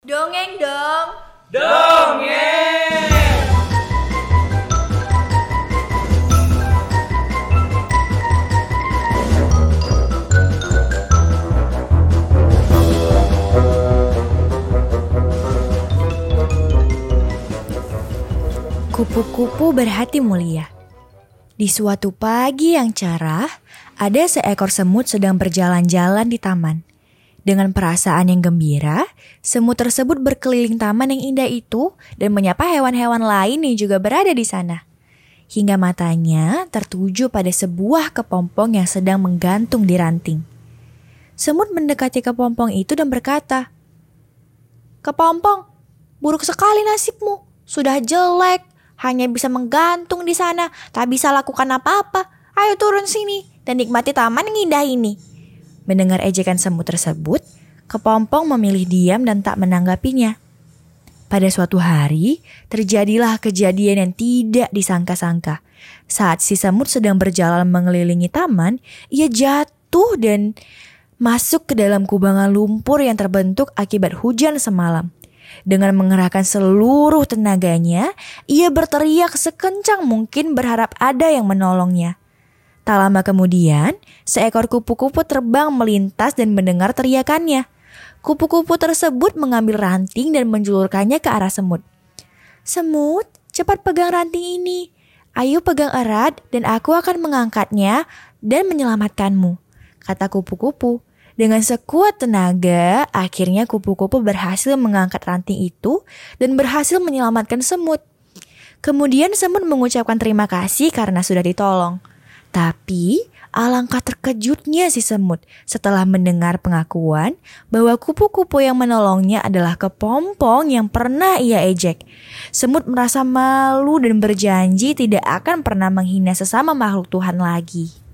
Dongeng dong. Dongeng. Kupu-kupu berhati mulia. Di suatu pagi yang cerah, ada seekor semut sedang berjalan-jalan di taman. Dengan perasaan yang gembira, semut tersebut berkeliling taman yang indah itu dan menyapa hewan-hewan lain yang juga berada di sana. Hingga matanya tertuju pada sebuah kepompong yang sedang menggantung di ranting. Semut mendekati kepompong itu dan berkata, Kepompong, buruk sekali nasibmu. Sudah jelek, hanya bisa menggantung di sana, tak bisa lakukan apa-apa. Ayo turun sini dan nikmati taman yang indah ini. Mendengar ejekan semut tersebut, kepompong memilih diam dan tak menanggapinya. Pada suatu hari, terjadilah kejadian yang tidak disangka-sangka. Saat si semut sedang berjalan mengelilingi taman, ia jatuh dan masuk ke dalam kubangan lumpur yang terbentuk akibat hujan semalam. Dengan mengerahkan seluruh tenaganya, ia berteriak sekencang mungkin berharap ada yang menolongnya. Tak lama kemudian, seekor kupu-kupu terbang melintas dan mendengar teriakannya. Kupu-kupu tersebut mengambil ranting dan menjulurkannya ke arah semut. Semut, cepat pegang ranting ini. Ayo pegang erat dan aku akan mengangkatnya dan menyelamatkanmu, kata kupu-kupu. Dengan sekuat tenaga, akhirnya kupu-kupu berhasil mengangkat ranting itu dan berhasil menyelamatkan semut. Kemudian semut mengucapkan terima kasih karena sudah ditolong. Tapi alangkah terkejutnya si semut setelah mendengar pengakuan bahwa kupu-kupu yang menolongnya adalah kepompong yang pernah ia ejek. Semut merasa malu dan berjanji tidak akan pernah menghina sesama makhluk Tuhan lagi.